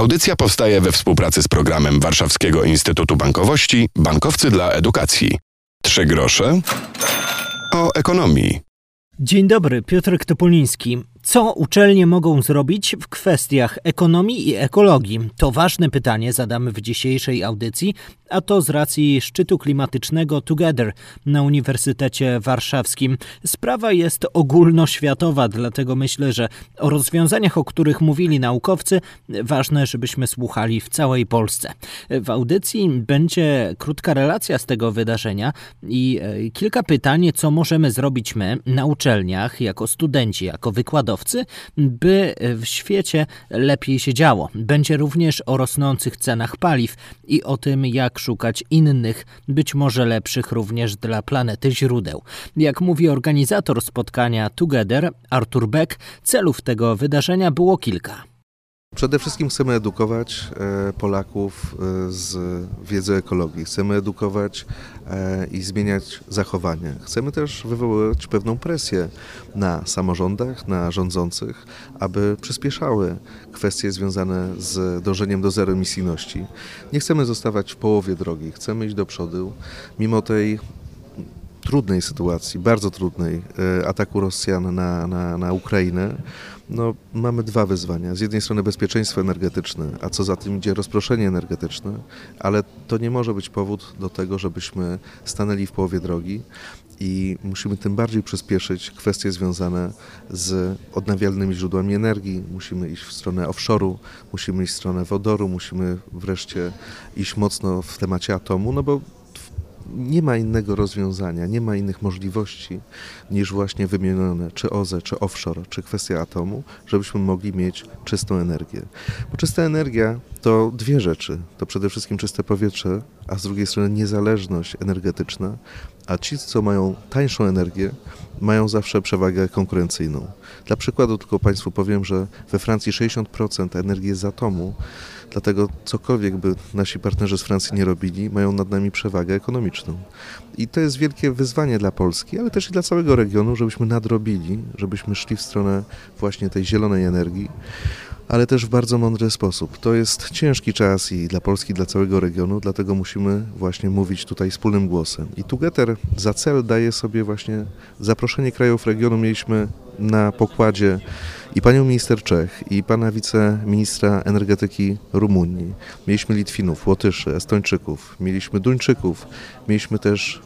Audycja powstaje we współpracy z programem Warszawskiego Instytutu Bankowości Bankowcy dla Edukacji. Trzy grosze o ekonomii. Dzień dobry, Piotr Topoliński. Co uczelnie mogą zrobić w kwestiach ekonomii i ekologii? To ważne pytanie zadamy w dzisiejszej audycji, a to z racji szczytu klimatycznego Together na Uniwersytecie Warszawskim. Sprawa jest ogólnoświatowa, dlatego myślę, że o rozwiązaniach, o których mówili naukowcy, ważne, żebyśmy słuchali w całej Polsce. W audycji będzie krótka relacja z tego wydarzenia i e, kilka pytań, co możemy zrobić my na uczelniach, jako studenci, jako wykładowcy, by w świecie lepiej się działo. Będzie również o rosnących cenach paliw i o tym, jak szukać innych, być może lepszych również dla planety źródeł. Jak mówi organizator spotkania Together, Artur Beck, celów tego wydarzenia było kilka. Przede wszystkim chcemy edukować e, Polaków e, z wiedzy ekologii. Chcemy edukować e, i zmieniać zachowanie. Chcemy też wywoływać pewną presję na samorządach, na rządzących, aby przyspieszały kwestie związane z dążeniem do zeroemisyjności. Nie chcemy zostawać w połowie drogi, chcemy iść do przodu, mimo tej trudnej sytuacji, bardzo trudnej ataku Rosjan na, na, na Ukrainę no, mamy dwa wyzwania. Z jednej strony bezpieczeństwo energetyczne, a co za tym idzie rozproszenie energetyczne, ale to nie może być powód do tego, żebyśmy stanęli w połowie drogi i musimy tym bardziej przyspieszyć kwestie związane z odnawialnymi źródłami energii. Musimy iść w stronę offshore'u, musimy iść w stronę wodoru, musimy wreszcie iść mocno w temacie atomu, no bo nie ma innego rozwiązania, nie ma innych możliwości niż właśnie wymienione czy OZE, czy offshore, czy kwestia atomu, żebyśmy mogli mieć czystą energię. Bo czysta energia to dwie rzeczy. To przede wszystkim czyste powietrze, a z drugiej strony niezależność energetyczna, a ci, co mają tańszą energię, mają zawsze przewagę konkurencyjną. Dla przykładu tylko Państwu powiem, że we Francji 60% energii z atomu, Dlatego cokolwiek by nasi partnerzy z Francji nie robili, mają nad nami przewagę ekonomiczną. I to jest wielkie wyzwanie dla Polski, ale też i dla całego regionu, żebyśmy nadrobili, żebyśmy szli w stronę właśnie tej zielonej energii ale też w bardzo mądry sposób. To jest ciężki czas i dla Polski, i dla całego regionu, dlatego musimy właśnie mówić tutaj wspólnym głosem. I Together za cel daje sobie właśnie zaproszenie krajów regionu. Mieliśmy na pokładzie i panią minister Czech, i pana wiceministra energetyki Rumunii. Mieliśmy Litwinów, Łotyszy, Estończyków, mieliśmy Duńczyków, mieliśmy też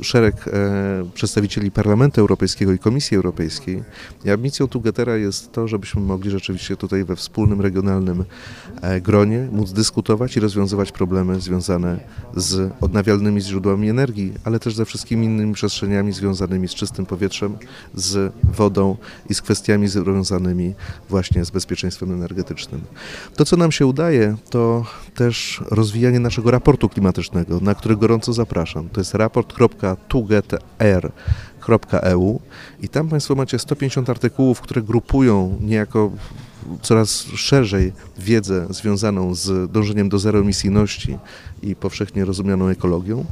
szereg e, przedstawicieli Parlamentu Europejskiego i Komisji Europejskiej. I ambicją Tugetera jest to, żebyśmy mogli rzeczywiście tutaj we wspólnym regionalnym e, gronie móc dyskutować i rozwiązywać problemy związane z odnawialnymi źródłami energii, ale też ze wszystkimi innymi przestrzeniami związanymi z czystym powietrzem, z wodą i z kwestiami związanymi właśnie z bezpieczeństwem energetycznym. To, co nam się udaje, to też rozwijanie naszego raportu klimatycznego, na który gorąco zapraszam. To jest raport www.tugetr.eu i tam Państwo macie 150 artykułów, które grupują niejako coraz szerzej wiedzę związaną z dążeniem do zeroemisyjności i powszechnie rozumianą ekologią.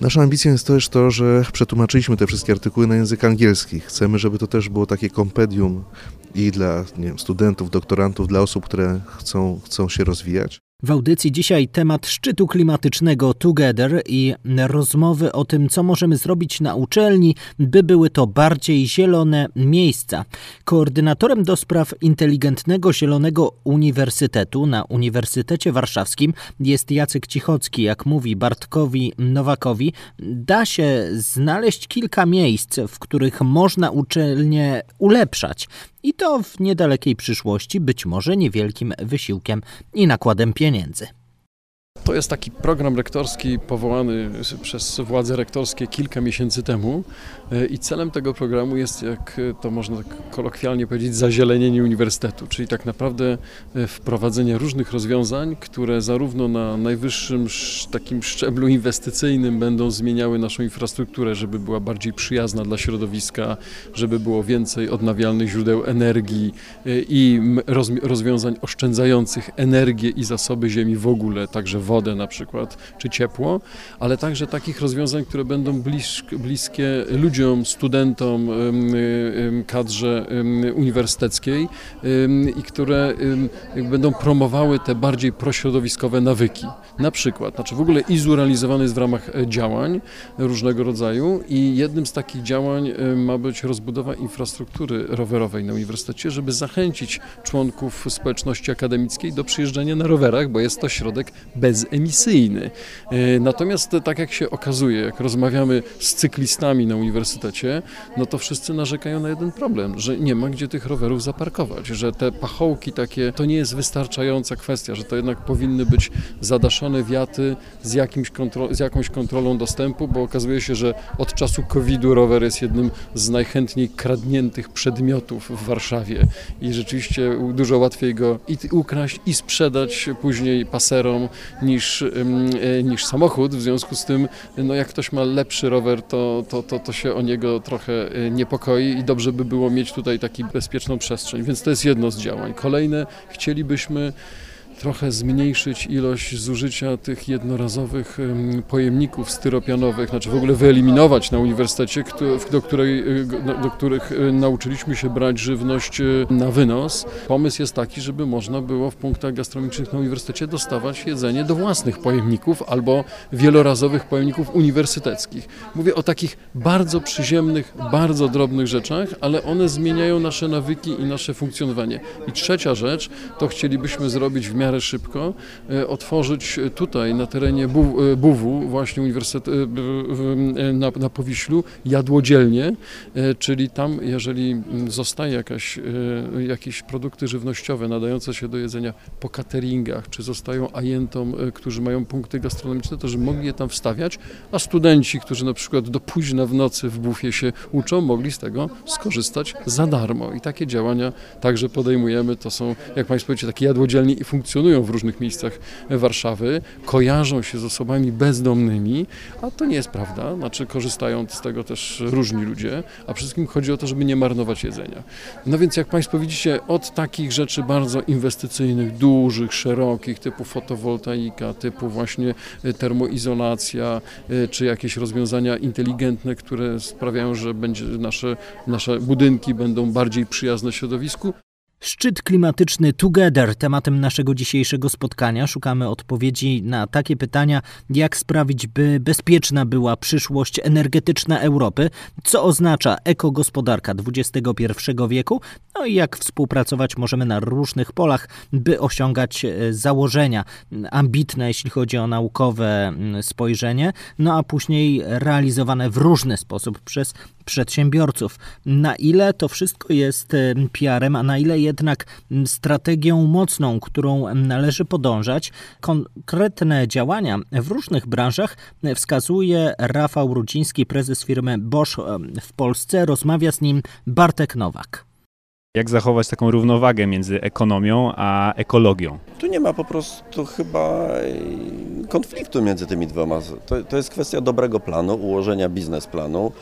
Naszą ambicją jest też to, że przetłumaczyliśmy te wszystkie artykuły na język angielski. Chcemy, żeby to też było takie kompedium i dla wiem, studentów, doktorantów, dla osób, które chcą, chcą się rozwijać. W audycji dzisiaj temat szczytu klimatycznego Together i rozmowy o tym, co możemy zrobić na uczelni, by były to bardziej zielone miejsca. Koordynatorem do spraw inteligentnego zielonego uniwersytetu na Uniwersytecie Warszawskim jest Jacek Cichocki. Jak mówi Bartkowi Nowakowi, da się znaleźć kilka miejsc, w których można uczelnię ulepszać. I to w niedalekiej przyszłości, być może niewielkim wysiłkiem i nakładem pieniędzy. To jest taki program rektorski powołany przez władze rektorskie kilka miesięcy temu e, i celem tego programu jest, jak to można tak kolokwialnie powiedzieć, zazielenienie uniwersytetu, czyli tak naprawdę e, wprowadzenie różnych rozwiązań, które zarówno na najwyższym takim szczeblu inwestycyjnym będą zmieniały naszą infrastrukturę, żeby była bardziej przyjazna dla środowiska, żeby było więcej odnawialnych źródeł energii e, i rozwiązań oszczędzających energię i zasoby ziemi w ogóle, także wodę, na przykład, czy ciepło, ale także takich rozwiązań, które będą bliskie ludziom, studentom, kadrze uniwersyteckiej i które będą promowały te bardziej prośrodowiskowe nawyki. Na przykład, znaczy w ogóle IZU realizowany jest w ramach e, działań różnego rodzaju i jednym z takich działań ma być rozbudowa infrastruktury rowerowej na uniwersytecie, żeby zachęcić członków społeczności akademickiej do przyjeżdżania na rowerach, bo jest to środek bezemisyjny. E, natomiast tak jak się okazuje, jak rozmawiamy z cyklistami na uniwersytecie, no to wszyscy narzekają na jeden problem, że nie ma gdzie tych rowerów zaparkować, że te pachołki takie to nie jest wystarczająca kwestia, że to jednak powinny być zadaszone wiaty z, jakimś kontro- z jakąś kontrolą dostępu, bo okazuje się, że od czasu COVID-u rower jest jednym z najchętniej kradniętych przedmiotów w Warszawie i rzeczywiście dużo łatwiej go i ukraść i sprzedać później paserom niż, e, niż samochód. W związku z tym, no jak ktoś ma lepszy rower, to, to, to, to się o niego trochę e, niepokoi i dobrze by było mieć tutaj taką bezpieczną przestrzeń. Więc to jest jedno z działań. Kolejne, chcielibyśmy trochę zmniejszyć ilość zużycia tych jednorazowych pojemników styropianowych, znaczy w ogóle wyeliminować na uniwersytecie, do, której, y, do których y, nauczyliśmy się brać żywność y, na wynos. Pomysł jest taki, żeby można było w punktach gastronomicznych na uniwersytecie dostawać jedzenie do własnych pojemników albo wielorazowych pojemników uniwersyteckich. Mówię o takich bardzo przyziemnych, bardzo drobnych rzeczach, ale one zmieniają nasze nawyki i nasze funkcjonowanie. I trzecia rzecz, to chcielibyśmy zrobić w miarę miarę szybko e, otworzyć tutaj na terenie BUW, e, właśnie Uniwersytet e, na, na Powiślu, jadłodzielnie, czyli tam, jeżeli zostaje jakaś, jakieś produkty żywnościowe nadające się do jedzenia po cateringach, czy zostają ajentom, którzy mają punkty gastronomiczne, to że mogli je tam wstawiać, a studenci, którzy na przykład do późna w nocy w bufie się uczą, mogli z tego skorzystać za darmo. I takie działania także podejmujemy. To są, jak Państwo wiecie, takie jadłodzielnie i funkcjonują funkcjonują w różnych miejscach Warszawy, kojarzą się z osobami bezdomnymi, a to nie jest prawda. Znaczy korzystają z tego też różni ludzie, a przede wszystkim chodzi o to, żeby nie marnować jedzenia. No więc jak Państwo widzicie, od takich rzeczy bardzo inwestycyjnych, dużych, szerokich, typu fotowoltaika, typu właśnie e, termoizolacja, e, czy jakieś rozwiązania inteligentne, które sprawiają, że będzie nasze, nasze budynki będą bardziej przyjazne środowisku, Szczyt klimatyczny Together tematem naszego dzisiejszego spotkania. Szukamy odpowiedzi na takie pytania, jak sprawić, by bezpieczna była przyszłość energetyczna Europy, co oznacza ekogospodarka XXI wieku, no i jak współpracować możemy na różnych polach, by osiągać e, założenia ambitne, jeśli chodzi o naukowe spojrzenie, no a później realizowane w różny sposób przez przedsiębiorców. Na ile to wszystko jest PR-em, a na ile jednak strategią mocną, którą należy podążać. Konkretne działania w różnych branżach wskazuje Rafał Rudziński, prezes firmy Bosch w Polsce. Rozmawia z nim Bartek Nowak. Jak zachować taką równowagę między ekonomią a ekologią? Tu nie ma po prostu chyba konfliktu między tymi dwoma. To, to jest kwestia dobrego planu, ułożenia biznesplanu,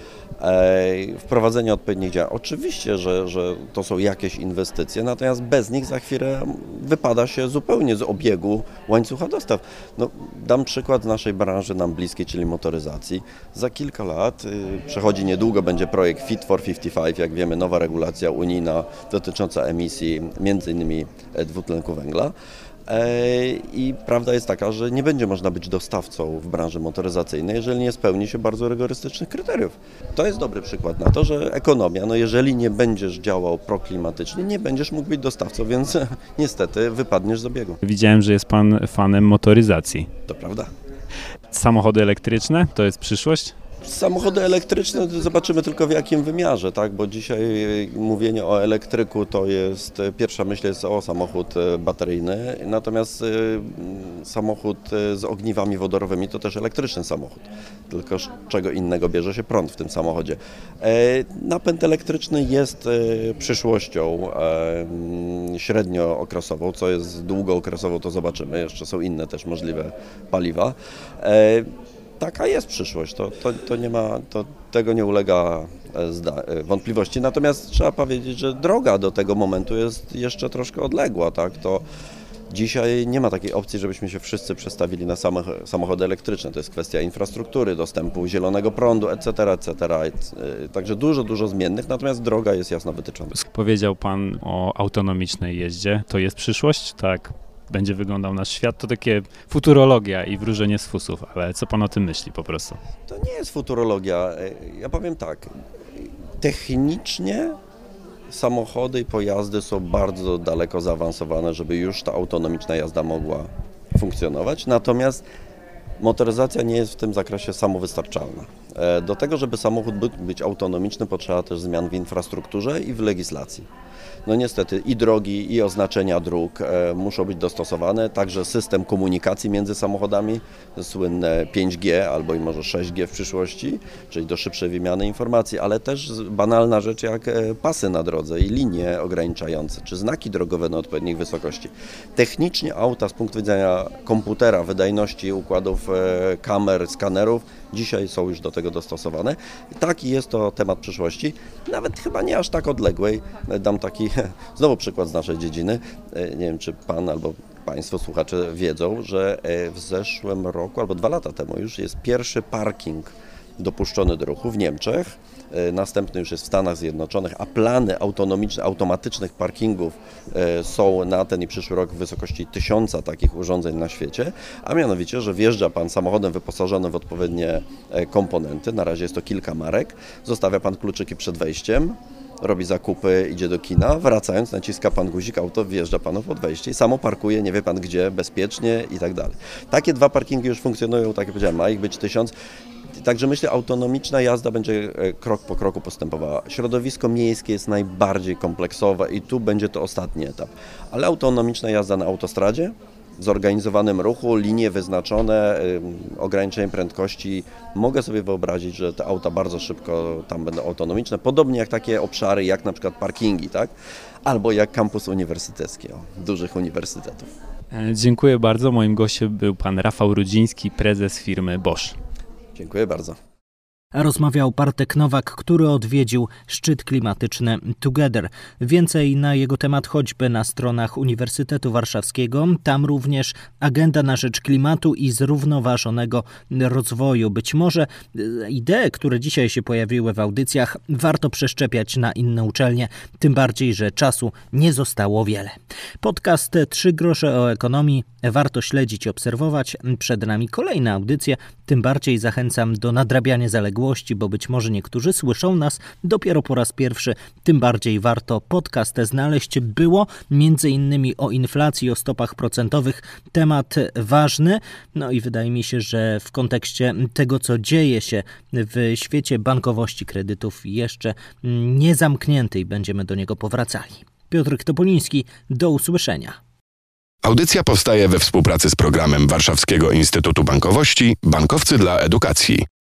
e, wprowadzenia odpowiednich działań. Oczywiście, że, że to są jakieś inwestycje, natomiast bez nich za chwilę wypada się zupełnie z obiegu łańcucha dostaw. No, dam przykład z naszej branży nam bliskiej, czyli motoryzacji. Za kilka lat y, przechodzi niedługo, będzie projekt Fit for 55, jak wiemy, nowa regulacja unijna dotycząca emisji m.in. dwutlenku węgla. E, I prawda jest taka, że nie będzie można być dostawcą w branży motoryzacyjnej, jeżeli nie spełni się bardzo rygorystycznych kryteriów. To jest dobry przykład na to, że ekonomia, no jeżeli nie będziesz działał proklimatycznie, nie będziesz mógł być dostawcą, więc niestety wypadniesz z obiegu. Widziałem, że jest Pan fanem motoryzacji. To prawda. Samochody elektryczne to jest przyszłość? Samochody elektryczne zobaczymy tylko w jakim wymiarze, tak? bo dzisiaj mówienie o elektryku to jest, pierwsza myśl jest o samochód e, bateryjny, natomiast e, samochód e, z ogniwami wodorowymi to też elektryczny samochód, tylko z czego innego bierze się prąd w tym samochodzie. Napęd elektryczny jest przyszłością średniookresową, co jest długookresową to zobaczymy, jeszcze są inne też możliwe paliwa taka jest przyszłość. To, to, to nie ma, to, tego nie ulega e, e, wątpliwości. Natomiast trzeba powiedzieć, że droga do tego momentu jest jeszcze troszkę odległa. Tak? To Dzisiaj nie ma takiej opcji, żebyśmy się wszyscy przestawili na samochody elektryczne. To jest kwestia infrastruktury, dostępu zielonego prądu, etc., etc. Także dużo, dużo zmiennych, natomiast droga jest jasno wytyczona. Powiedział Pan o autonomicznej jeździe. To jest przyszłość? Tak będzie wyglądał nasz świat, to takie futurologia i wróżenie z fusów, ale co pan o tym myśli po prostu? To nie jest futurologia. Ja powiem tak, technicznie samochody i pojazdy są bardzo daleko zaawansowane, żeby już ta autonomiczna jazda mogła funkcjonować, natomiast motoryzacja nie jest w tym zakresie samowystarczalna. E, do tego, żeby samochód być autonomiczny, potrzeba też zmian w infrastrukturze i w legislacji. No niestety i drogi, i oznaczenia dróg e, muszą być dostosowane, także system komunikacji między samochodami, słynne 5G albo i może 6G w przyszłości, czyli do szybszej wymiany informacji, ale też banalna rzecz jak e, pasy na drodze i linie ograniczające, czy znaki drogowe na odpowiednich wysokości. Technicznie auta z punktu widzenia komputera, wydajności układów kamer, skanerów, dzisiaj są już do tego dostosowane. Taki jest to temat przyszłości, nawet chyba nie aż tak odległej. Dam taki znowu przykład z naszej dziedziny. E, nie wiem, czy Pan albo Państwo słuchacze wiedzą, że e, w zeszłym roku albo dwa lata temu już jest pierwszy parking dopuszczony do ruchu w Niemczech. E, następny już jest w Stanach Zjednoczonych, a plany autonomiczne, automatycznych parkingów są na ten i przyszły rok w wysokości tysiąca takich urządzeń na świecie, a mianowicie, że wjeżdża Pan samochodem wyposażonym w odpowiednie komponenty, na razie jest to kilka marek, zostawia Pan kluczyki przed wejściem, robi zakupy, idzie do kina, wracając naciska pan guzik, auto wjeżdża panu pod wejście i samo parkuje, nie wie pan gdzie, bezpiecznie i tak dalej. Takie dwa parkingi już funkcjonują, tak jak powiedziałem, ma ich być tysiąc. Także myślę, autonomiczna jazda będzie e, krok po kroku postępowała. Środowisko miejskie jest najbardziej kompleksowe i tu będzie to ostatni etap. Ale autonomiczna jazda na autostradzie, zorganizowanym ruchu, linie wyznaczone, ograniczenie prędkości. Mogę sobie wyobrazić, że te auta bardzo szybko tam będą autonomiczne, podobnie jak takie obszary, jak na przykład parkingi, tak? Albo jak kampus uniwersytecki o, dużych uniwersytetów. E, dziękuję bardzo. Moim gościem był pan Rafał Rudziński, prezes firmy Bosch. Dziękuję bardzo. Rozmawiał Bartek Nowak, który odwiedził szczyt klimatyczny Together. Więcej na jego temat choćby na stronach Uniwersytetu Warszawskiego. Tam również agenda na rzecz klimatu i zrównoważonego rozwoju. Być może e, idee, które dzisiaj się pojawiły w audycjach, warto przeszczepiać na inne uczelnie, tym bardziej, że czasu nie zostało wiele. Podcast Trzy grosze o ekonomii warto śledzić i obserwować. Przed nami kolejne audycje, tym bardziej zachęcam do nadrabiania zaległości bo być może niektórzy słyszą nas dopiero po raz pierwszy. Tym bardziej warto podcast znaleźć. Było między innymi o inflacji, o stopach procentowych. Temat ważny. No i wydaje mi się, że w kontekście tego, co dzieje się w świecie bankowości kredytów jeszcze nie zamkniętej, będziemy do niego powracali. Piotr Topoliński, do usłyszenia. Audycja powstaje we współpracy z programem Warszawskiego Instytutu Bankowości Bankowcy dla Edukacji.